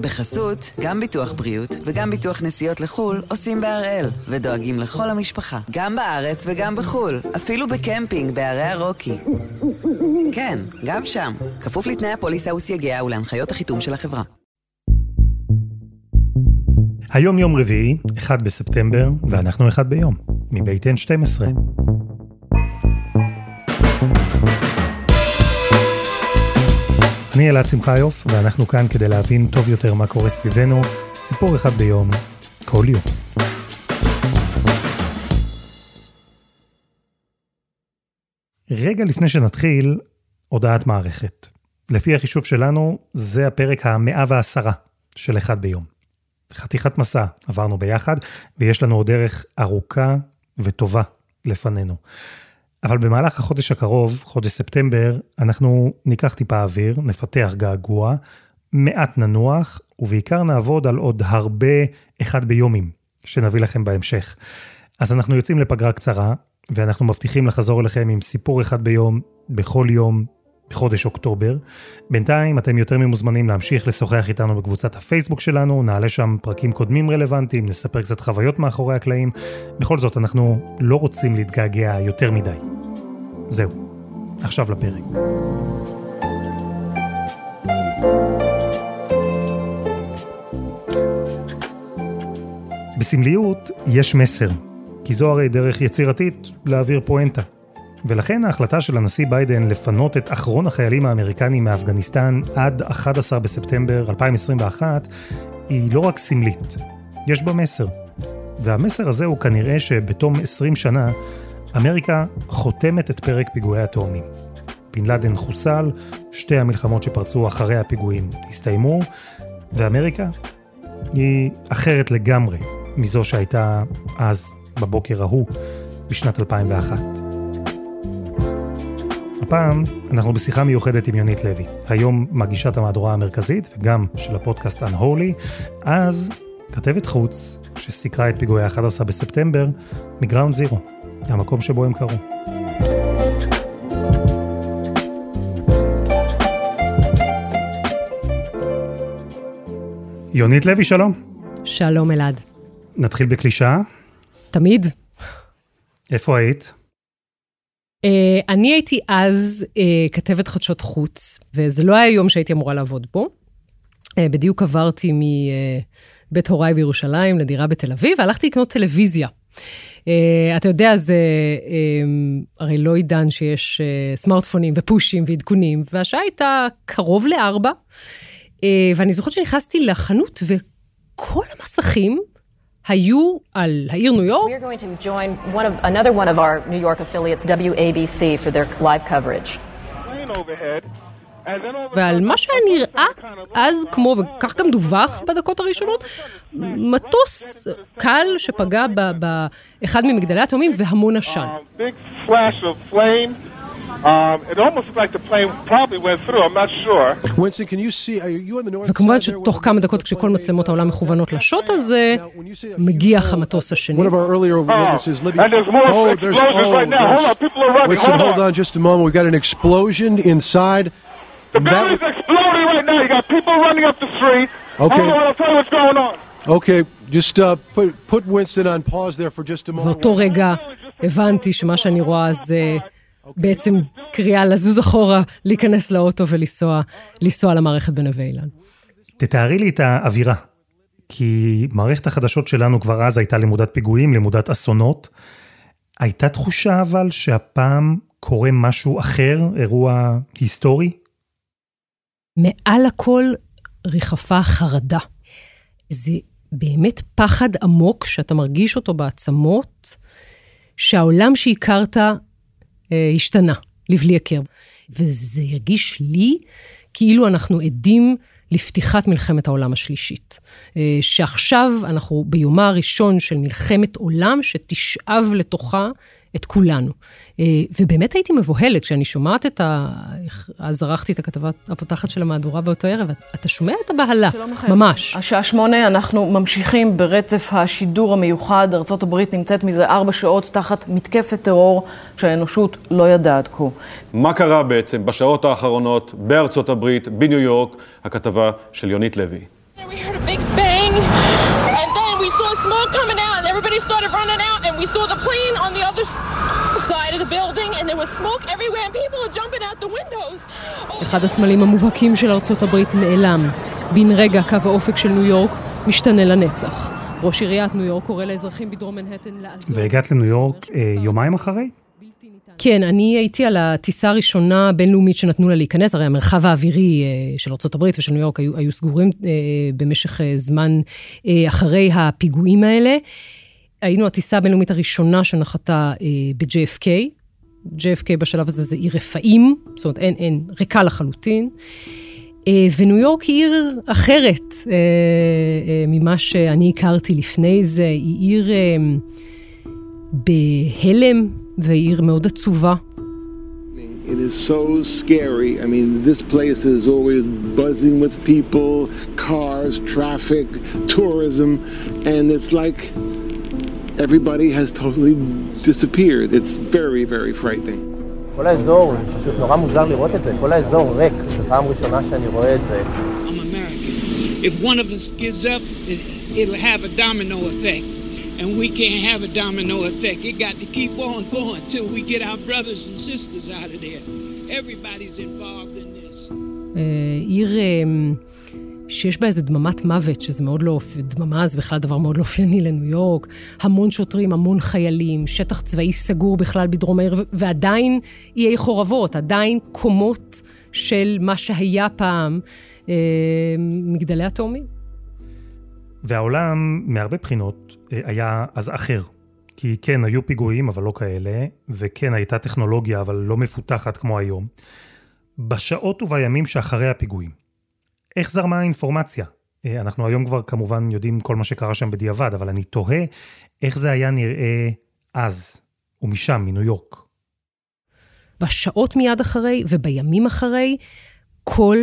בחסות, גם ביטוח בריאות וגם ביטוח נסיעות לחו"ל עושים בהראל, ודואגים לכל המשפחה, גם בארץ וגם בחו"ל, אפילו בקמפינג בערי הרוקי. כן, גם שם, כפוף לתנאי הפוליסה וסייגיה ולהנחיות החיתום של החברה. היום יום רביעי, 1 בספטמבר, ואנחנו אחד ביום, מבית N12. אני אלעד שמחיוף, ואנחנו כאן כדי להבין טוב יותר מה קורה סביבנו, סיפור אחד ביום, כל יום. רגע לפני שנתחיל, הודעת מערכת. לפי החישוב שלנו, זה הפרק המאה ועשרה של אחד ביום. חתיכת מסע עברנו ביחד, ויש לנו עוד דרך ארוכה וטובה לפנינו. אבל במהלך החודש הקרוב, חודש ספטמבר, אנחנו ניקח טיפה אוויר, נפתח געגוע, מעט ננוח, ובעיקר נעבוד על עוד הרבה אחד ביומים, שנביא לכם בהמשך. אז אנחנו יוצאים לפגרה קצרה, ואנחנו מבטיחים לחזור אליכם עם סיפור אחד ביום, בכל יום, בחודש אוקטובר. בינתיים אתם יותר ממוזמנים להמשיך לשוחח איתנו בקבוצת הפייסבוק שלנו, נעלה שם פרקים קודמים רלוונטיים, נספר קצת חוויות מאחורי הקלעים. בכל זאת, אנחנו לא רוצים להתגעגע יותר מדי. זהו, עכשיו לפרק. בסמליות יש מסר, כי זו הרי דרך יצירתית להעביר פואנטה. ולכן ההחלטה של הנשיא ביידן לפנות את אחרון החיילים האמריקנים מאפגניסטן עד 11 בספטמבר 2021 היא לא רק סמלית, יש בה מסר. והמסר הזה הוא כנראה שבתום 20 שנה, אמריקה חותמת את פרק פיגועי התאומים. בן לאדן חוסל, שתי המלחמות שפרצו אחרי הפיגועים הסתיימו, ואמריקה היא אחרת לגמרי מזו שהייתה אז, בבוקר ההוא, בשנת 2001. הפעם אנחנו בשיחה מיוחדת עם יונית לוי, היום מגישת המהדורה המרכזית וגם של הפודקאסט Unholy, אז כתבת חוץ שסיקרה את פיגועי ה-11 בספטמבר מגראונד זירו, המקום שבו הם קרו. יונית לוי, שלום. שלום אלעד. נתחיל בקלישאה? תמיד. איפה היית? Uh, אני הייתי אז uh, כתבת חדשות חוץ, וזה לא היה יום שהייתי אמורה לעבוד בו. Uh, בדיוק עברתי מבית uh, הוריי בירושלים לדירה בתל אביב, והלכתי לקנות טלוויזיה. Uh, אתה יודע, זה uh, הרי לא עידן שיש uh, סמארטפונים ופושים ועדכונים, והשעה הייתה קרוב לארבע, uh, ואני זוכרת שנכנסתי לחנות, וכל המסכים היו על העיר ניו יורק. We are going to join one of, another one of our New York affiliates, WABC, for their live coverage. ועל מה שהיה נראה אז כמו, וכך גם דווח בדקות הראשונות, מטוס קל שפגע באחד ממגדלי התאומים והמון עשן. וכמובן שתוך כמה דקות כשכל מצלמות העולם מכוונות לשוט הזה, מגיח המטוס השני. ואותו רגע הבנתי שמה שאני רואה זה... בעצם קריאה לזוז אחורה, להיכנס לאוטו ולנסוע למערכת בנווה אילן. תתארי לי את האווירה, כי מערכת החדשות שלנו כבר אז הייתה לימודת פיגועים, לימודת אסונות. הייתה תחושה אבל שהפעם קורה משהו אחר, אירוע היסטורי? מעל הכל ריחפה חרדה. זה באמת פחד עמוק שאתה מרגיש אותו בעצמות, שהעולם שהכרת השתנה, לבלי הכר. וזה הרגיש לי כאילו אנחנו עדים לפתיחת מלחמת העולם השלישית. אה, שעכשיו אנחנו ביומה הראשון של מלחמת עולם שתשאב לתוכה את כולנו. אה, ובאמת הייתי מבוהלת כשאני שומעת את ה... אז ערכתי את הכתבה הפותחת של המהדורה באותו ערב, אתה שומע את הבהלה, ממש. השעה שמונה, אנחנו ממשיכים ברצף השידור המיוחד. ארה"ב נמצאת מזה ארבע שעות תחת מתקפת טרור שהאנושות לא ידעה עד כה. מה קרה בעצם בשעות האחרונות בארצות הברית, בניו יורק, הכתבה של יונית לוי. bang, and then we saw smoke coming out, and everybody started running out, and we saw the plane on the other side of the building, and there was smoke everywhere, and people are jumping out the windows. אחד הסמלים המובהקים של ארצות הברית נעלם. בן רגע קו האופק של ניו יורק משתנה לנצח. ראש עיריית ניו יורק קורא לאזרחים בדרום מנהטן לעזור. והגעת לניו יורק אה, יומיים אחרי? כן, אני הייתי על הטיסה הראשונה הבינלאומית שנתנו לה להיכנס, הרי המרחב האווירי אה, של ארה"ב ושל ניו יורק היו, היו סגורים אה, במשך אה, זמן אחרי הפיגועים האלה. היינו הטיסה הבינלאומית הראשונה שנחתה ב-JFK. JFK בשלב הזה זה עיר רפאים, זאת אומרת, אין, אין, ריקה לחלוטין. וניו יורק היא עיר אחרת ממה שאני הכרתי לפני זה, היא עיר בהלם, והיא עיר מאוד עצובה. It is so scary. I mean, this place is always buzzing with people, cars, traffic, tourism, and it's like everybody has totally disappeared. It's very, very frightening. כל האזור, פשוט נורא מוזר לראות את זה, כל האזור ריק, זו פעם ראשונה שאני רואה את זה. I'm American. If one of us gives up, it'll have a domino effect. And we can't have a domino effect. It got to keep on going till we get our brothers and sisters out of there. Everybody's involved in this. עיר שיש בה איזה דממת מוות, שזה מאוד לא... דממה זה בכלל דבר מאוד לא אופייני לניו יורק. המון שוטרים, המון חיילים, שטח צבאי סגור בכלל בדרום העיר, ועדיין איי חורבות, עדיין קומות של מה שהיה פעם מגדלי התאומים. והעולם, מהרבה בחינות, אה, היה אז אחר. כי כן, היו פיגועים, אבל לא כאלה, וכן, הייתה טכנולוגיה, אבל לא מפותחת כמו היום. בשעות ובימים שאחרי הפיגועים, איך זרמה האינפורמציה? אה, אנחנו היום כבר כמובן יודעים כל מה שקרה שם בדיעבד, אבל אני תוהה איך זה היה נראה אז, ומשם, מניו יורק. בשעות מיד אחרי ובימים אחרי, כל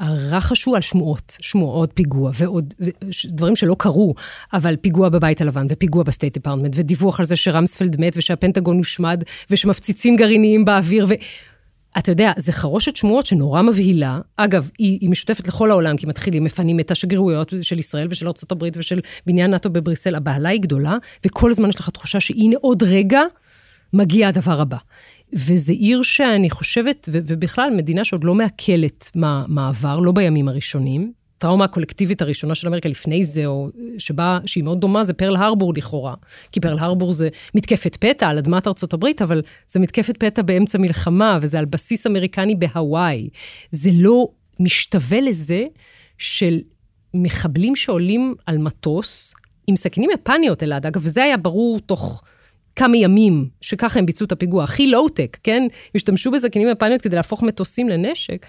הרחש הוא על שמועות, שמועות פיגוע ועוד דברים שלא קרו, אבל פיגוע בבית הלבן ופיגוע ב State Department ודיווח על זה שרמספלד מת ושהפנטגון הושמד ושמפציצים גרעיניים באוויר ו... אתה יודע, זה חרושת שמועות שנורא מבהילה. אגב, היא, היא משותפת לכל העולם, כי מתחילים, מפנים את השגרירויות של ישראל ושל ארה"ב ושל בניין נאט"ו בבריסל. הבהלה היא גדולה, וכל הזמן יש לך תחושה שהנה עוד רגע מגיע הדבר הבא. וזה עיר שאני חושבת, ובכלל מדינה שעוד לא מעכלת מה, מעבר, לא בימים הראשונים. טראומה הקולקטיבית הראשונה של אמריקה לפני זה, או שבה, שהיא מאוד דומה, זה פרל הרבור לכאורה. כי פרל הרבור זה מתקפת פתע על אדמת ארצות הברית, אבל זה מתקפת פתע באמצע מלחמה, וזה על בסיס אמריקני בהוואי. זה לא משתווה לזה של מחבלים שעולים על מטוס, עם סכינים יפניות אלעד, אגב, וזה היה ברור תוך כמה ימים, שככה הם ביצעו את הפיגוע, הכי לואו-טק, כן? השתמשו בסכינים יפניות כדי להפוך מטוסים לנשק.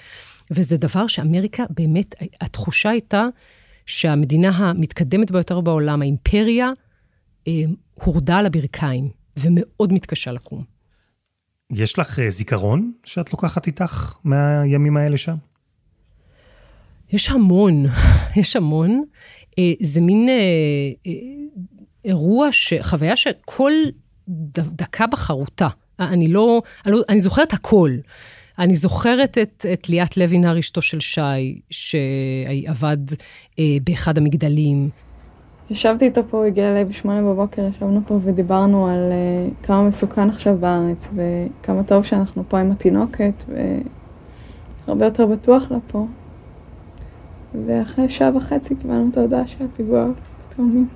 וזה דבר שאמריקה, באמת, התחושה הייתה שהמדינה המתקדמת ביותר בעולם, האימפריה, אה, הורדה על הברכיים, ומאוד מתקשה לקום. יש לך אה, זיכרון שאת לוקחת איתך מהימים האלה שם? יש המון, יש המון. אה, זה מין אירוע, חוויה שכל דקה בחרותה. אני לא, אני, לא, אני זוכרת הכל. אני זוכרת את, את ליאת לוינר, אשתו של שי, שעבד אה, באחד המגדלים. ישבתי איתו פה, הוא הגיע אליי בשמונה בבוקר, ישבנו פה ודיברנו על uh, כמה מסוכן עכשיו בארץ, וכמה טוב שאנחנו פה עם התינוקת, והרבה יותר בטוח לה פה. ואחרי שעה וחצי קיבלנו את ההודעה שהפיגוע בתאומים.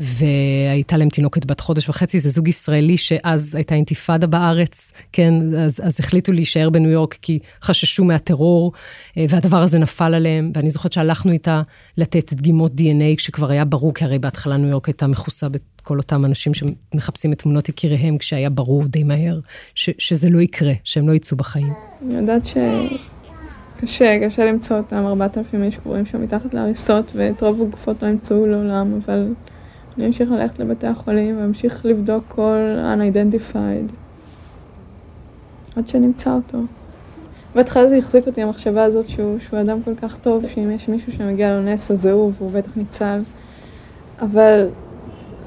והייתה להם תינוקת בת חודש וחצי, זה זוג ישראלי שאז הייתה אינתיפאדה בארץ, כן, אז, אז החליטו להישאר בניו יורק כי חששו מהטרור, אה, והדבר הזה נפל עליהם, ואני זוכרת שהלכנו איתה לתת דגימות DNA, כשכבר היה ברור, כי הרי בהתחלה ניו יורק הייתה מכוסה בכל אותם אנשים שמחפשים את תמונות יקיריהם, כשהיה ברור די מהר ש, שזה לא יקרה, שהם לא יצאו בחיים. אני יודעת ש... קשה, קשה למצוא אותם, 4,000 איש קבורים שם מתחת להריסות, ואת רוב הגופות לא ימצאו לעולם, אבל אני אמשיך ללכת לבתי החולים ואמשיך לבדוק כל unidentified עד שנמצא אותו. בהתחלה זה החזיק אותי המחשבה הזאת שהוא, שהוא אדם כל כך טוב, שאם יש מישהו שמגיע לו נס אז זהו והוא בטח ניצל. אבל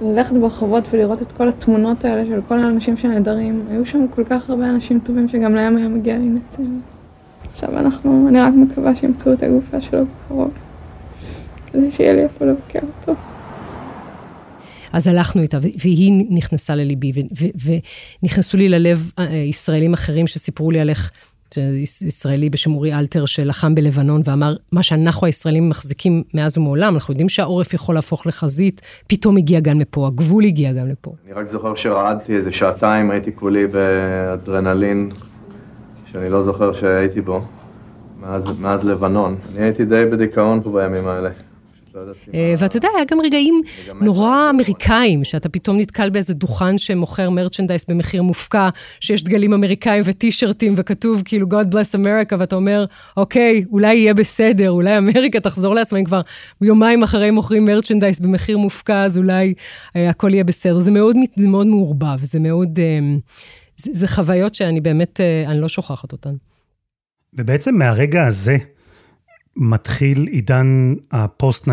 ללכת ברחובות ולראות את כל התמונות האלה של כל האנשים שנהדרים, היו שם כל כך הרבה אנשים טובים שגם להם היה מגיע להינצל. עכשיו אנחנו, אני רק מקווה שימצאו את הגופה שלו בקרוב, כדי שיהיה לי איפה לבקר אותו. אז הלכנו איתה, והיא נכנסה לליבי, ונכנסו לי ללב אה, ישראלים אחרים שסיפרו לי על איך, ישראלי בשם אורי אלתר, שלחם בלבנון ואמר, מה שאנחנו הישראלים מחזיקים מאז ומעולם, אנחנו יודעים שהעורף יכול להפוך לחזית, פתאום הגיע גם לפה, הגבול הגיע גם לפה. אני רק זוכר שרעדתי איזה שעתיים, הייתי כולי באדרנלין, שאני לא זוכר שהייתי בו, מאז, מאז לבנון. אני הייתי די בדיכאון פה בימים האלה. אה, ואתה יודע, היה גם רגעים נורא אמריקאים, שאתה פתאום נתקל באיזה דוכן שמוכר מרצ'נדייס במחיר מופקע, שיש דגלים אמריקאים וטישרטים, וכתוב כאילו God bless America, ואתה אומר, אוקיי, אולי יהיה בסדר, אולי אמריקה תחזור לעצמה, אם כבר יומיים אחרי מוכרים מרצ'נדייס במחיר מופקע, אז אולי אה, הכל יהיה בסדר. זה מאוד, זה מאוד מעורבב, זה מאוד... אה, זה, זה חוויות שאני באמת, אני לא שוכחת אותן. ובעצם מהרגע הזה, מתחיל עידן הפוסט 9-11,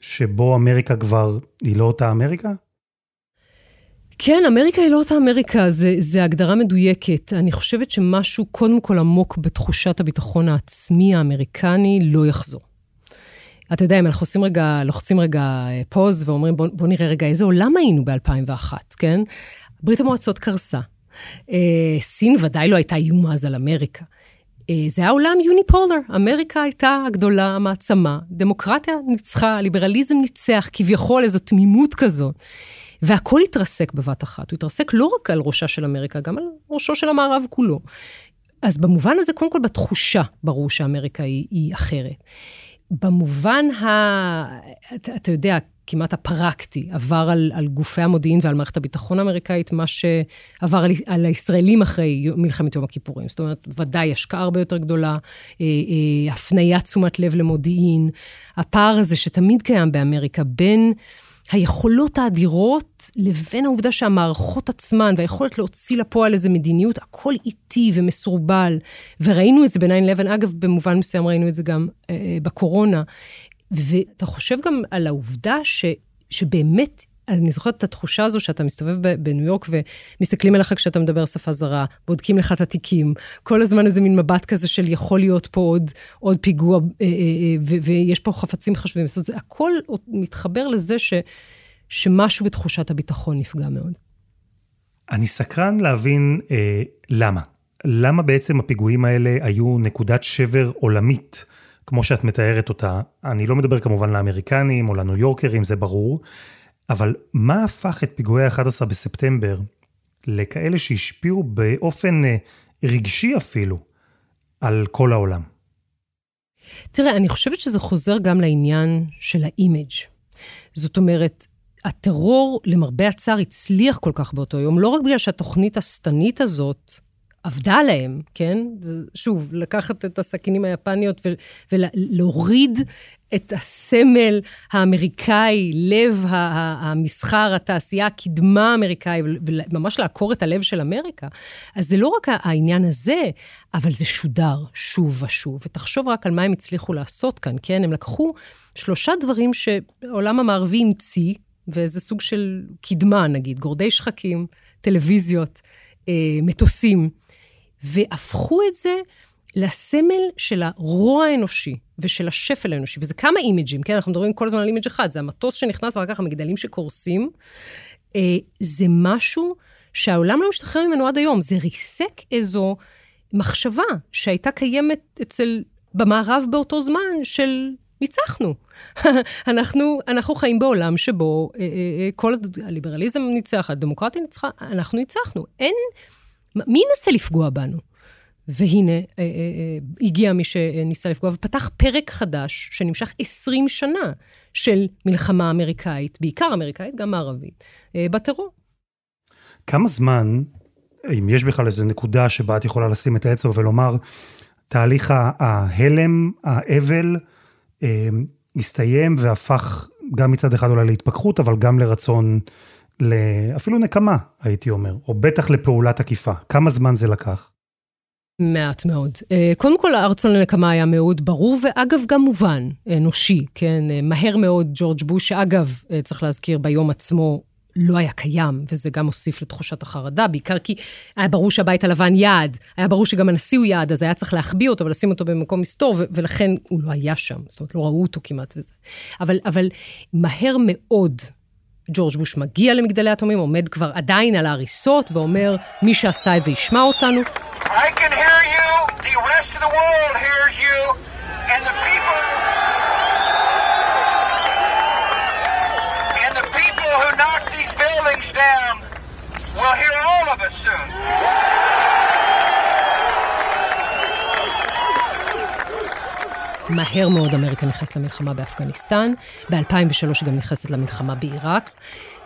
שבו אמריקה כבר היא לא אותה אמריקה? כן, אמריקה היא לא אותה אמריקה, זו הגדרה מדויקת. אני חושבת שמשהו קודם כל עמוק בתחושת הביטחון העצמי האמריקני לא יחזור. אתה יודע, אם אנחנו עושים רגע, לוחצים רגע פוז ואומרים, בוא, בוא נראה רגע איזה עולם היינו ב-2001, כן? ברית המועצות קרסה. אה, סין ודאי לא הייתה איום אז על אמריקה. אה, זה היה עולם יוניפולר, אמריקה הייתה הגדולה, המעצמה, דמוקרטיה ניצחה, ליברליזם ניצח, כביכול איזו תמימות כזו. והכל התרסק בבת אחת, הוא התרסק לא רק על ראשה של אמריקה, גם על ראשו של המערב כולו. אז במובן הזה, קודם כל בתחושה, ברור שאמריקה היא, היא אחרת. במובן ה... אתה, אתה יודע, כמעט הפרקטי, עבר על, על גופי המודיעין ועל מערכת הביטחון האמריקאית, מה שעבר על, על הישראלים אחרי מלחמת יום הכיפורים. זאת אומרת, ודאי השקעה הרבה יותר גדולה, אה, אה, הפניית תשומת לב למודיעין, הפער הזה שתמיד קיים באמריקה בין... היכולות האדירות לבין העובדה שהמערכות עצמן והיכולת להוציא לפועל איזה מדיניות, הכל איטי ומסורבל. וראינו את זה ב-9-11, אגב, במובן מסוים ראינו את זה גם אה, אה בקורונה. ואתה חושב גם על העובדה ש, שבאמת, אני זוכרת את התחושה הזו שאתה מסתובב בניו יורק ומסתכלים עליך כשאתה מדבר שפה זרה, בודקים לך את התיקים, כל הזמן איזה מין מבט כזה של יכול להיות פה עוד, עוד פיגוע, אה, אה, אה, ויש פה חפצים חשובים. זאת אומרת, זה הכל מתחבר לזה ש, שמשהו בתחושת הביטחון נפגע מאוד. אני סקרן להבין אה, למה. למה בעצם הפיגועים האלה היו נקודת שבר עולמית כמו שאת מתארת אותה, אני לא מדבר כמובן לאמריקנים או לניו יורקרים, זה ברור, אבל מה הפך את פיגועי ה-11 בספטמבר לכאלה שהשפיעו באופן אה, רגשי אפילו על כל העולם? תראה, אני חושבת שזה חוזר גם לעניין של ה image. זאת אומרת, הטרור, למרבה הצער, הצליח כל כך באותו יום, לא רק בגלל שהתוכנית השטנית הזאת עבדה להם, כן? זה, שוב, לקחת את הסכינים היפניות ולהוריד את הסמל האמריקאי, לב המסחר, התעשייה, הקדמה האמריקאי, וממש לעקור את הלב של אמריקה. אז זה לא רק העניין הזה, אבל זה שודר שוב ושוב. ותחשוב רק על מה הם הצליחו לעשות כאן, כן? הם לקחו שלושה דברים שהעולם המערבי המציא, ואיזה סוג של קדמה, נגיד, גורדי שחקים, טלוויזיות, אה, מטוסים. והפכו את זה לסמל של הרוע האנושי ושל השפל האנושי. וזה כמה image ים, כן? אנחנו מדברים כל הזמן על image אחד. זה המטוס שנכנס ואחר כך המגדלים שקורסים. אה, זה משהו שהעולם לא משתחרר ממנו עד היום. זה ריסק איזו מחשבה שהייתה קיימת אצל, במערב באותו זמן של ניצחנו. אנחנו, אנחנו חיים בעולם שבו אה, אה, אה, כל הליברליזם ניצח, הדמוקרטיה ניצחה, אנחנו ניצחנו. אין... מי ינסה לפגוע בנו? והנה, אה, אה, אה, הגיע מי שניסה לפגוע, ופתח פרק חדש שנמשך 20 שנה של מלחמה אמריקאית, בעיקר אמריקאית, גם מערבית, בטרור. כמה זמן, אם יש בכלל איזו נקודה שבה את יכולה לשים את האצבע ולומר, תהליך ההלם, האבל, הסתיים והפך גם מצד אחד אולי להתפכחות, אבל גם לרצון אפילו נקמה, הייתי אומר, או בטח לפעולת עקיפה. כמה זמן זה לקח? מעט מאוד. אה, קודם כל, הרצון לנקמה היה מאוד ברור, ואגב, גם מובן, אנושי, כן? אה, מהר מאוד, ג'ורג' בוש, שאגב, אה, צריך להזכיר, ביום עצמו לא היה קיים, וזה גם הוסיף לתחושת החרדה, בעיקר כי היה ברור שהבית הלבן יעד, היה ברור שגם הנשיא הוא יעד, אז היה צריך להחביא אותו ולשים אותו במקום מסתור, ו- ולכן הוא לא היה שם, זאת אומרת, לא ראו אותו כמעט וזה. אבל, אבל מהר מאוד, ג'ורג' בוש מגיע למגדלי התאומים, עומד כבר עדיין על ההריסות, ואומר, מי שעשה את זה ישמע אותנו. You, hear all of us soon. מהר מאוד אמריקה נכנסת למלחמה באפגניסטן, ב-2003 גם נכנסת למלחמה בעיראק,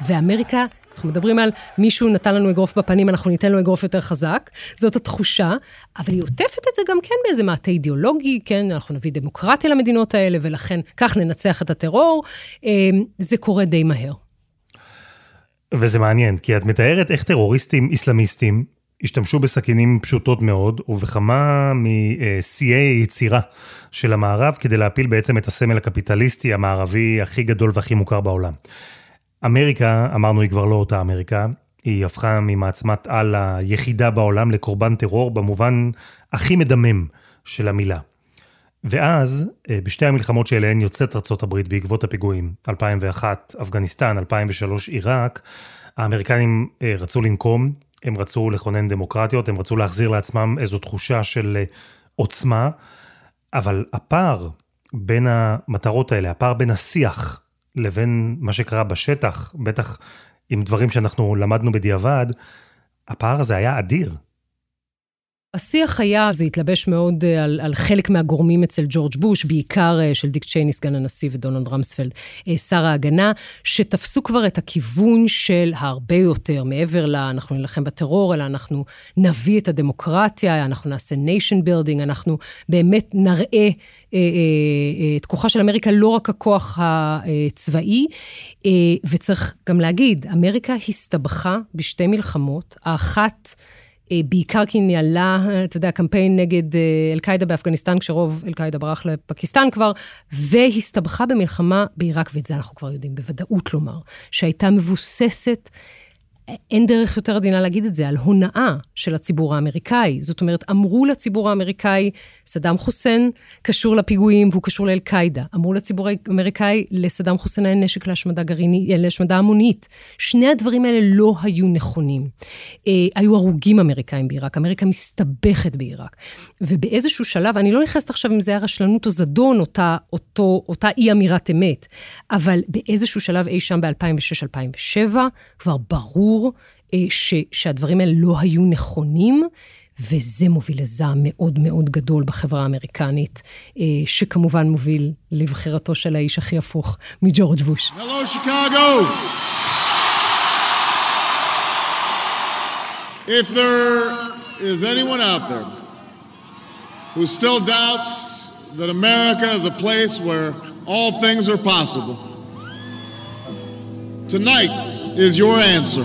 ואמריקה, אנחנו מדברים על מישהו נתן לנו אגרוף בפנים, אנחנו ניתן לו אגרוף יותר חזק, זאת התחושה, אבל היא עוטפת את זה גם כן באיזה מעטה אידיאולוגי, כן, אנחנו נביא דמוקרטיה למדינות האלה, ולכן כך ננצח את הטרור, אמ, זה קורה די מהר. וזה מעניין, כי את מתארת איך טרוריסטים איסלאמיסטים השתמשו בסכינים פשוטות מאוד, ובכמה משיאי היצירה של המערב, כדי להפיל בעצם את הסמל הקפיטליסטי המערבי הכי גדול והכי מוכר בעולם. אמריקה, אמרנו, היא כבר לא אותה אמריקה, היא הפכה ממעצמת על היחידה בעולם לקורבן טרור במובן הכי מדמם של המילה. ואז, בשתי המלחמות שאליהן יוצאת ארה"ב בעקבות הפיגועים, 2001, אפגניסטן, 2003, עיראק, האמריקנים רצו לנקום, הם רצו לכונן דמוקרטיות, הם רצו להחזיר לעצמם איזו תחושה של עוצמה, אבל הפער בין המטרות האלה, הפער בין השיח לבין מה שקרה בשטח, בטח עם דברים שאנחנו למדנו בדיעבד, הפער הזה היה אדיר. השיח היה, זה התלבש מאוד על, על חלק מהגורמים אצל ג'ורג' בוש, בעיקר של דיק צ'ייני, סגן הנשיא, ודונלד רמספלד, שר ההגנה, שתפסו כבר את הכיוון של הרבה יותר, מעבר ל... אנחנו נלחם בטרור, אלא אנחנו נביא את הדמוקרטיה, אנחנו נעשה nation building, אנחנו באמת נראה אה, אה, אה, את כוחה של אמריקה, לא רק הכוח הצבאי, אה, וצריך גם להגיד, אמריקה הסתבכה בשתי מלחמות, האחת... בעיקר כי ניהלה, אתה יודע, קמפיין נגד אל-קאעידה באפגניסטן, כשרוב אל-קאעידה ברח לפקיסטן כבר, והסתבכה במלחמה בעיראק, ואת זה אנחנו כבר יודעים בוודאות לומר, שהייתה מבוססת, אין דרך יותר עדינה להגיד את זה, על הונאה של הציבור האמריקאי. זאת אומרת, אמרו לציבור האמריקאי, סדאם חוסיין קשור לפיגועים והוא קשור לאל-קאעידה. אמרו לציבור האמריקאי, לסדאם חוסיין היה נשק להשמדה גרעינית, להשמדה המונית. שני הדברים האלה לא היו נכונים. אה, היו הרוגים אמריקאים בעיראק, אמריקה מסתבכת בעיראק. ובאיזשהו שלב, אני לא נכנסת עכשיו אם זה היה רשלנות או זדון, אותה, אותו, אותה אי אמירת אמת, אבל באיזשהו שלב אי שם ב-2006-2007, כבר ברור ש, שהדברים האלה לא היו נכונים, וזה מוביל לזעם מאוד מאוד גדול בחברה האמריקנית, שכמובן מוביל לבחירתו של האיש הכי הפוך מג'ורג' בוש. Hello, Chicago! If there is anyone out there who still doubts that America is a place where all things are possible, tonight is your answer.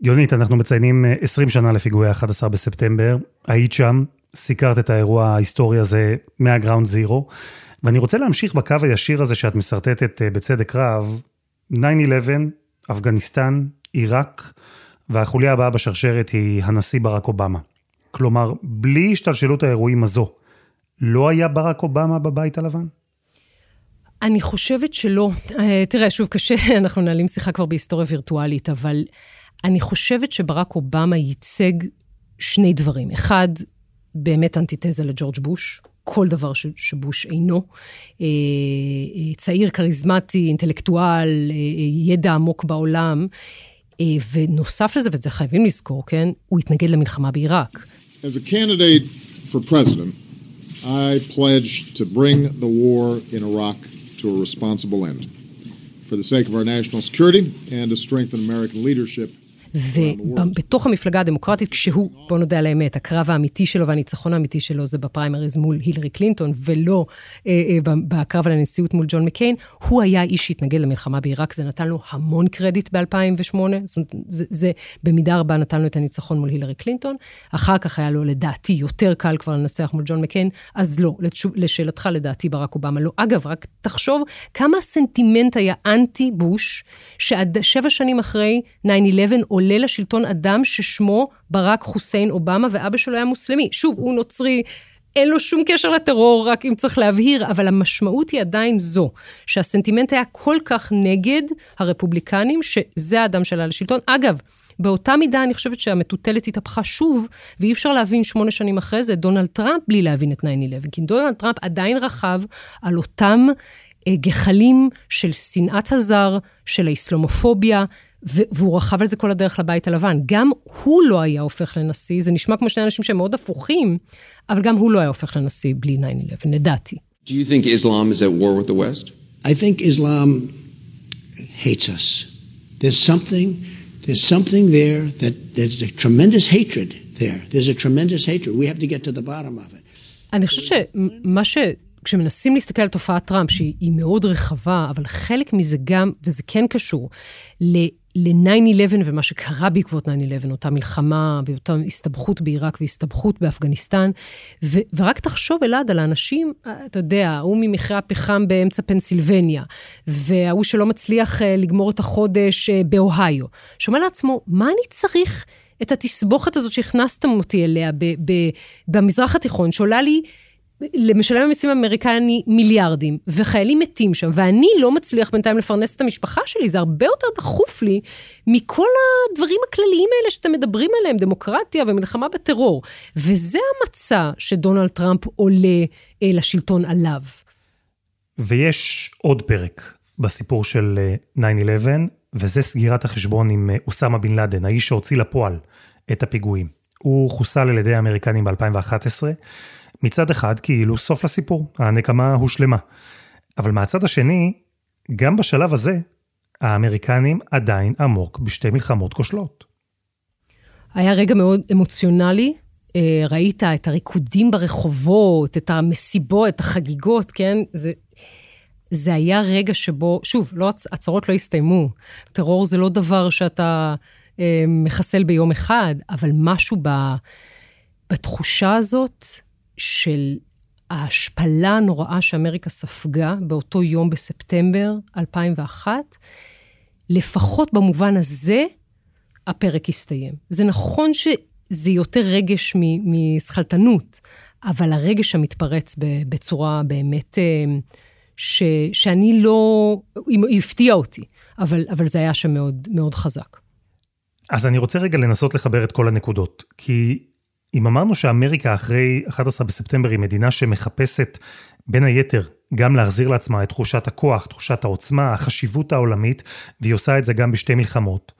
יונית, אנחנו מציינים 20 שנה לפיגועי ה-11 בספטמבר. היית שם, סיקרת את האירוע ההיסטורי הזה מהגראונד זירו, ואני רוצה להמשיך בקו הישיר הזה שאת משרטטת בצדק רב, 9-11, אפגניסטן, עיראק, והחוליה הבאה בשרשרת היא הנשיא ברק אובמה. כלומר, בלי השתלשלות האירועים הזו, לא היה ברק אובמה בבית הלבן? אני חושבת שלא. תראה, שוב, קשה, אנחנו מנהלים שיחה כבר בהיסטוריה וירטואלית, אבל אני חושבת שברק אובמה ייצג שני דברים. אחד, באמת אנטיתזה לג'ורג' בוש, כל דבר ש, שבוש אינו. צעיר, כריזמטי, אינטלקטואל, ידע עמוק בעולם. ונוסף לזה, ואת זה חייבים לזכור, כן? הוא התנגד למלחמה בעיראק. As a candidate for president, I pledge to bring the war in Iraq to a responsible end. for the sake of our national security and to strengthen American leadership ובתוך המפלגה הדמוקרטית, כשהוא, בוא נודה על האמת, הקרב האמיתי שלו והניצחון האמיתי שלו זה בפריימריז מול הילרי קלינטון, ולא אה, אה, בקרב על הנשיאות מול ג'ון מקיין, הוא היה איש שהתנגד למלחמה בעיראק, זה נתן לו המון קרדיט ב-2008, זאת אומרת, זה, זה במידה רבה נתן לו את הניצחון מול הילרי קלינטון, אחר כך היה לו לדעתי יותר קל כבר לנצח מול ג'ון מקיין, אז לא, לשאלתך, לדעתי ברק אובמה לא. אגב, רק תחשוב כמה הסנטימנט היה אנטי בוש, שעד שבע שנים אחרי 9-11 עולה לשלטון אדם ששמו ברק חוסיין אובמה, ואבא שלו היה מוסלמי. שוב, הוא נוצרי. אין לו שום קשר לטרור, רק אם צריך להבהיר, אבל המשמעות היא עדיין זו, שהסנטימנט היה כל כך נגד הרפובליקנים, שזה האדם שעלה לשלטון. אגב, באותה מידה אני חושבת שהמטוטלת התהפכה שוב, ואי אפשר להבין שמונה שנים אחרי זה דונלד טראמפ בלי להבין את 9-11, כי דונלד טראמפ עדיין רכב על אותם אה, גחלים של שנאת הזר, של האסלאמופוביה, והוא רכב על זה כל הדרך לבית הלבן. גם הוא לא היה הופך לנשיא, זה נשמע כמו שני אנשים שהם מאוד הפוכים, אבל גם הוא לא היה הופך לנשיא בלי 9-11, לדעתי. Do you think Islam is at war with the West? I think Islam hates us. There's something, there's something there that there's a tremendous hatred there. There's a tremendous hatred. We have to get to the bottom of it. אני חושבת שמה ש... כשמנסים להסתכל על תופעת טראמפ, שהיא מאוד רחבה, אבל חלק מזה גם, וזה כן קשור, ל-9-11 ומה שקרה בעקבות 9-11, אותה מלחמה ואותה הסתבכות בעיראק והסתבכות באפגניסטן. ו- ורק תחשוב, אלעד, על האנשים, אתה יודע, ההוא ממכרה הפחם באמצע פנסילבניה, וההוא שלא מצליח uh, לגמור את החודש uh, באוהיו. שאומר לעצמו, מה אני צריך את התסבוכת הזאת שהכנסתם אותי אליה ב- ב- במזרח התיכון, שעולה לי... למשלם המיסים האמריקני מיליארדים, וחיילים מתים שם, ואני לא מצליח בינתיים לפרנס את המשפחה שלי, זה הרבה יותר דחוף לי מכל הדברים הכלליים האלה שאתם מדברים עליהם, דמוקרטיה ומלחמה בטרור. וזה המצע שדונלד טראמפ עולה אה, לשלטון עליו. ויש עוד פרק בסיפור של 9-11, אה, וזה סגירת החשבון עם אה, אוסמה בן לאדן, האיש שהוציא לפועל את הפיגועים. הוא חוסל על ידי האמריקנים ב-2011. מצד אחד כאילו סוף לסיפור, הנקמה הושלמה. אבל מהצד השני, גם בשלב הזה, האמריקנים עדיין עמוק בשתי מלחמות כושלות. היה רגע מאוד אמוציונלי. אה, ראית את הריקודים ברחובות, את המסיבות, את החגיגות, כן? זה, זה היה רגע שבו, שוב, לא, הצהרות לא הסתיימו. טרור זה לא דבר שאתה אה, מחסל ביום אחד, אבל משהו ב, בתחושה הזאת של ההשפלה הנוראה שאמריקה ספגה באותו יום בספטמבר 2001, לפחות במובן הזה, הפרק הסתיים. זה נכון שזה יותר רגש משכלתנות, אבל הרגש המתפרץ בצורה באמת, אה, ש, שאני לא, היא הפתיעה אותי, אבל, אבל זה היה שם מאוד, מאוד חזק. אז אני רוצה רגע לנסות לחבר את כל הנקודות, כי אם אמרנו שאמריקה אחרי 11 בספטמבר היא מדינה שמחפשת בין היתר גם להחזיר לעצמה את תחושת הכוח, תחושת העוצמה, החשיבות העולמית, והיא עושה את זה גם בשתי מלחמות.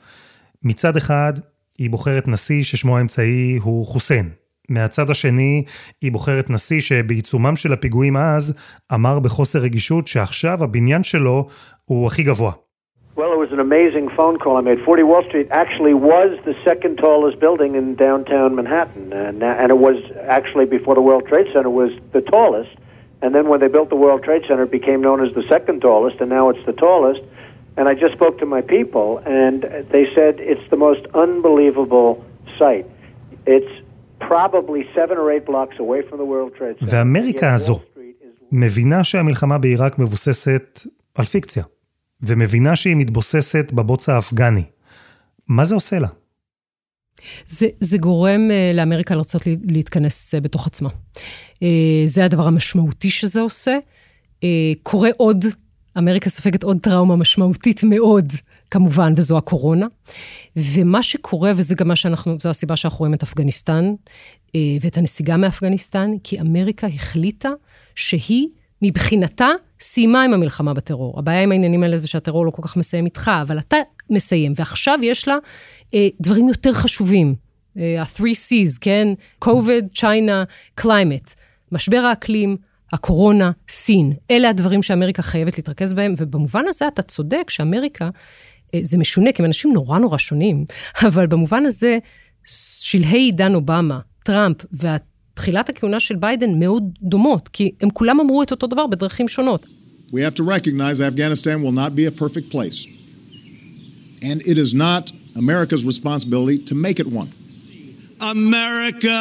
מצד אחד, היא בוחרת נשיא ששמו האמצעי הוא חוסיין. מהצד השני, היא בוחרת נשיא שבעיצומם של הפיגועים אז, אמר בחוסר רגישות שעכשיו הבניין שלו הוא הכי גבוה. Well, it was an amazing phone call I made. 40 Wall Street actually was the second tallest building in downtown Manhattan, and, and it was actually before the World Trade Center was the tallest. And then when they built the World Trade Center, it became known as the second tallest, and now it's the tallest. And I just spoke to my people, and they said it's the most unbelievable sight. It's probably seven or eight blocks away from the World Trade Center. ואמריקה הזו מבינה שהמלחמה בעיראק מבוססת על פיקציה. ומבינה שהיא מתבוססת בבוץ האפגני. מה זה עושה לה? זה, זה גורם uh, לאמריקה לרצות להתכנס uh, בתוך עצמה. Uh, זה הדבר המשמעותי שזה עושה. Uh, קורה עוד, אמריקה סופגת עוד טראומה משמעותית מאוד, כמובן, וזו הקורונה. ומה שקורה, וזה גם מה שאנחנו, זו הסיבה שאנחנו רואים את אפגניסטן, uh, ואת הנסיגה מאפגניסטן, כי אמריקה החליטה שהיא, מבחינתה, סיימה עם המלחמה בטרור. הבעיה עם העניינים האלה זה שהטרור לא כל כך מסיים איתך, אבל אתה מסיים. ועכשיו יש לה אה, דברים יותר חשובים. ה-3 אה, C's, כן? COVID, China, Climate. משבר האקלים, הקורונה, סין. אלה הדברים שאמריקה חייבת להתרכז בהם, ובמובן הזה אתה צודק שאמריקה, אה, זה משונה, כי הם אנשים נורא נורא שונים, אבל במובן הזה, שלהי עידן אובמה, טראמפ ותחילת הכהונה של ביידן מאוד דומות, כי הם כולם אמרו את אותו דבר בדרכים שונות. We have to recognize Afghanistan will not be a perfect place. And it is not America's responsibility to make it one. America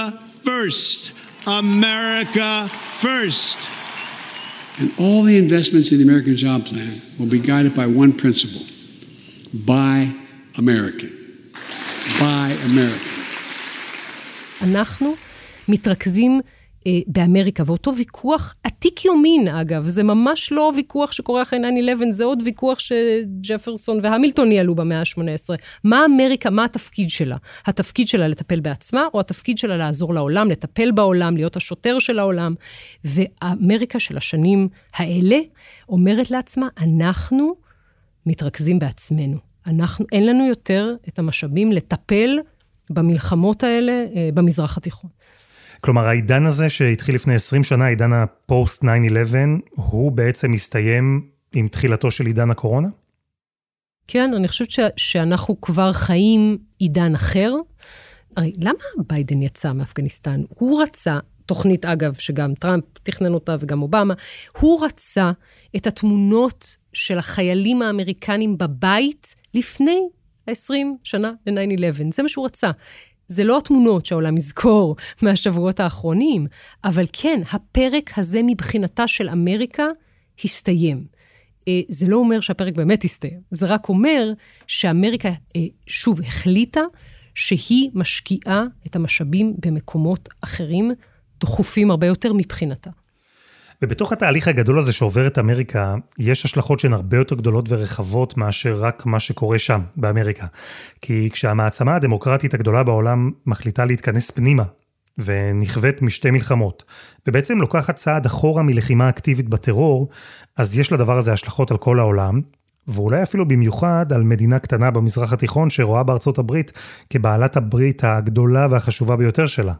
first. America first. And all the investments in the American Job Plan will be guided by one principle buy American. Buy American. אנחנו מתרכזים אה, באמריקה, ואותו ויכוח עתיק יומין, אגב, זה ממש לא ויכוח שקורה אחרי 9-11, זה עוד ויכוח שג'פרסון והמילטון ניהלו במאה ה-18. מה אמריקה, מה התפקיד שלה? התפקיד שלה לטפל בעצמה, או התפקיד שלה לעזור לעולם, לטפל בעולם, להיות השוטר של העולם? ואמריקה של השנים האלה אומרת לעצמה, אנחנו מתרכזים בעצמנו. אנחנו, אין לנו יותר את המשאבים לטפל במלחמות האלה אה, במזרח התיכון. כלומר, העידן הזה שהתחיל לפני 20 שנה, עידן הפוסט 9-11, הוא בעצם מסתיים עם תחילתו של עידן הקורונה? כן, אני חושבת ש- שאנחנו כבר חיים עידן אחר. הרי למה ביידן יצא מאפגניסטן? הוא רצה, תוכנית אגב, שגם טראמפ תכנן אותה וגם אובמה, הוא רצה את התמונות של החיילים האמריקנים בבית לפני ה-20 שנה ל-9-11. זה מה שהוא רצה. זה לא התמונות שהעולם יזכור מהשבועות האחרונים, אבל כן, הפרק הזה מבחינתה של אמריקה הסתיים. אה, זה לא אומר שהפרק באמת הסתיים, זה רק אומר שאמריקה אה, שוב החליטה שהיא משקיעה את המשאבים במקומות אחרים, דחופים הרבה יותר מבחינתה. ובתוך התהליך הגדול הזה שעוברת אמריקה, יש השלכות שהן הרבה יותר גדולות ורחבות מאשר רק מה שקורה שם, באמריקה. כי כשהמעצמה הדמוקרטית הגדולה בעולם מחליטה להתכנס פנימה, ונכווית משתי מלחמות, ובעצם לוקחת צעד אחורה מלחימה אקטיבית בטרור, אז יש לדבר הזה השלכות על כל העולם, ואולי אפילו במיוחד על מדינה קטנה במזרח התיכון שרואה בארצות הברית כבעלת הברית הגדולה והחשובה ביותר שלה.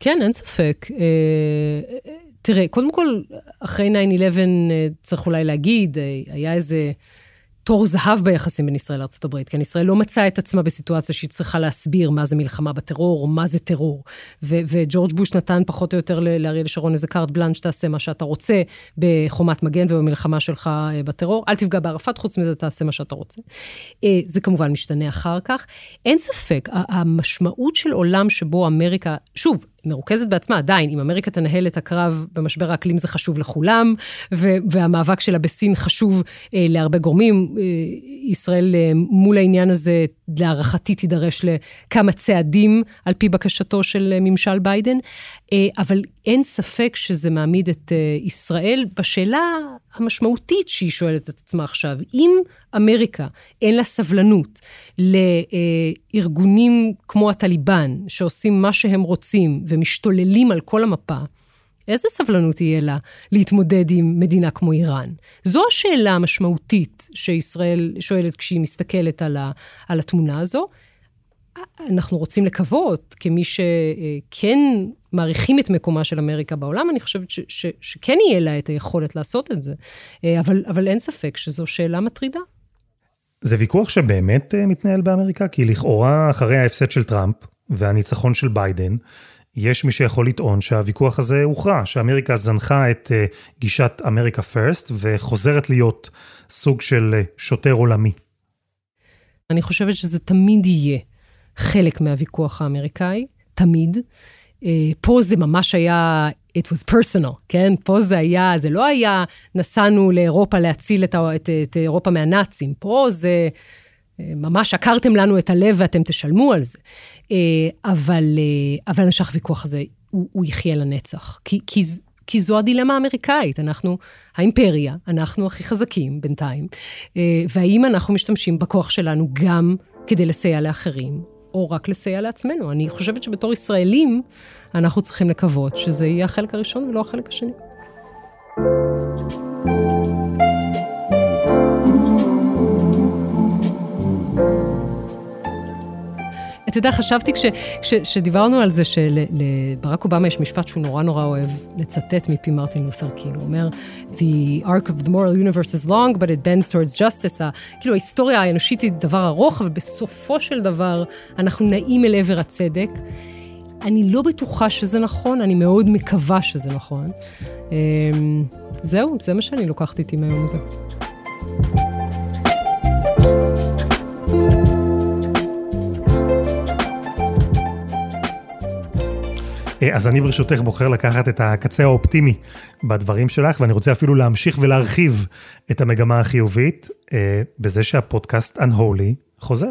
כן, אין ספק. תראה, קודם כל, אחרי 9-11 צריך אולי להגיד, היה איזה תור זהב ביחסים בין ישראל לארה"ב, כן, ישראל לא מצאה את עצמה בסיטואציה שהיא צריכה להסביר מה זה מלחמה בטרור, או מה זה טרור. ו- וג'ורג' בוש נתן פחות או יותר לאריאל שרון איזה קארט בלאנש, תעשה מה שאתה רוצה בחומת מגן ובמלחמה שלך בטרור. אל תפגע בערפאת, חוץ מזה תעשה מה שאתה רוצה. זה כמובן משתנה אחר כך. אין ספק, המשמעות של עולם שבו אמריקה, שוב, מרוכזת בעצמה עדיין, אם אמריקה תנהל את הקרב במשבר האקלים זה חשוב לכולם, והמאבק שלה בסין חשוב אה, להרבה גורמים. אה, ישראל אה, מול העניין הזה, להערכתי תידרש לכמה צעדים על פי בקשתו של אה, ממשל ביידן, אה, אבל אין ספק שזה מעמיד את אה, ישראל בשאלה המשמעותית שהיא שואלת את עצמה עכשיו. אם אמריקה אין לה סבלנות לארגונים כמו הטליבן, שעושים מה שהם רוצים ומשתוללים על כל המפה, איזה סבלנות תהיה לה להתמודד עם מדינה כמו איראן? זו השאלה המשמעותית שישראל שואלת כשהיא מסתכלת על, ה, על התמונה הזו. אנחנו רוצים לקוות, כמי שכן מעריכים את מקומה של אמריקה בעולם, אני חושבת ש, ש, שכן יהיה לה את היכולת לעשות את זה. אבל, אבל אין ספק שזו שאלה מטרידה. זה ויכוח שבאמת מתנהל באמריקה? כי לכאורה, אחרי ההפסד של טראמפ והניצחון של ביידן, יש מי שיכול לטעון שהוויכוח הזה הוכרע, שאמריקה זנחה את גישת אמריקה פרסט וחוזרת להיות סוג של שוטר עולמי. אני חושבת שזה תמיד יהיה חלק מהוויכוח האמריקאי, תמיד. פה זה ממש היה, it was personal, כן? פה זה היה, זה לא היה, נסענו לאירופה להציל את, את, את אירופה מהנאצים. פה זה... ממש עקרתם לנו את הלב ואתם תשלמו על זה. אבל, אבל אני חושב שהוויכוח הזה, הוא, הוא יחיה לנצח. כי, כי, כי זו הדילמה האמריקאית. אנחנו האימפריה, אנחנו הכי חזקים בינתיים, והאם אנחנו משתמשים בכוח שלנו גם כדי לסייע לאחרים, או רק לסייע לעצמנו. אני חושבת שבתור ישראלים, אנחנו צריכים לקוות שזה יהיה החלק הראשון ולא החלק השני. אתה יודע, חשבתי כשדיברנו על זה שלברק אובמה יש משפט שהוא נורא נורא אוהב לצטט מפי מרטין לותר קינג. הוא אומר, The arc of the moral universe is long, but it bends towards justice. כאילו, ההיסטוריה האנושית היא דבר ארוך, אבל בסופו של דבר אנחנו נעים אל עבר הצדק. אני לא בטוחה שזה נכון, אני מאוד מקווה שזה נכון. אמ, זהו, זה מה שאני לוקחת איתי מהיום הזה. אז אני ברשותך בוחר לקחת את הקצה האופטימי בדברים שלך, ואני רוצה אפילו להמשיך ולהרחיב את המגמה החיובית אה, בזה שהפודקאסט Unholy חוזר.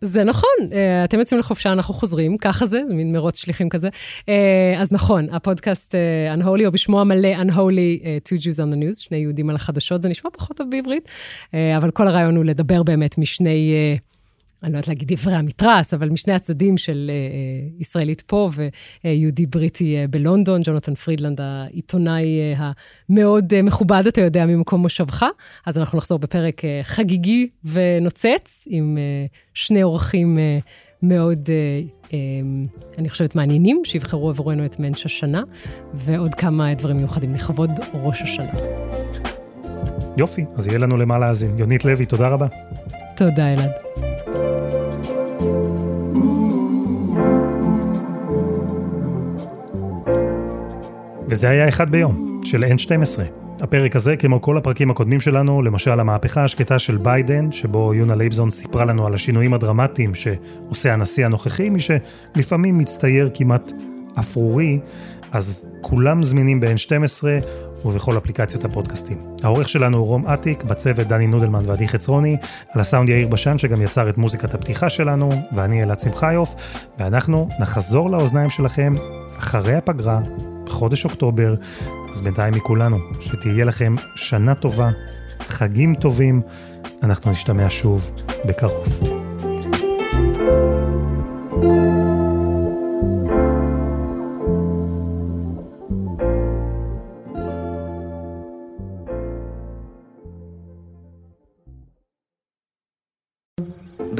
זה נכון, אה, אתם יוצאים לחופשה, אנחנו חוזרים, ככה זה, זה מין מרוץ שליחים כזה. אז נכון, הפודקאסט Unholy, או בשמו המלא Unholy Two Jews on the News, שני יהודים על החדשות, זה נשמע פחות טוב בעברית, אבל כל הרעיון הוא לדבר באמת משני... אני לא יודעת להגיד דברי המתרס, אבל משני הצדדים של אה, אה, ישראלית פה ויהודי בריטי אה, בלונדון, ג'ונתן פרידלנד, העיתונאי המאוד מכובד, אתה יודע, ממקום מושבך. אז אנחנו נחזור בפרק חגיגי ונוצץ, עם שני אורחים מאוד, אני חושבת, מעניינים, שיבחרו עבורנו את מענש השנה, ועוד כמה דברים מיוחדים לכבוד ראש השנה. יופי, אז יהיה לנו למה להאזין. יונית לוי, תודה רבה. תודה, אלעד. וזה היה אחד ביום, של N12. הפרק הזה, כמו כל הפרקים הקודמים שלנו, למשל המהפכה השקטה של ביידן, שבו יונה לייבזון סיפרה לנו על השינויים הדרמטיים שעושה הנשיא הנוכחי, מי שלפעמים מצטייר כמעט אפרורי, אז כולם זמינים ב-N12 ובכל אפליקציות הפודקאסטים. העורך שלנו הוא רום אטיק, בצוות דני נודלמן ועדי חצרוני, על הסאונד יאיר בשן שגם יצר את מוזיקת הפתיחה שלנו, ואני אלעד שמחיוף, ואנחנו נחזור לאוזניים שלכם אחרי הפגרה חודש אוקטובר, אז בינתיים מכולנו, שתהיה לכם שנה טובה, חגים טובים, אנחנו נשתמע שוב בקרוב.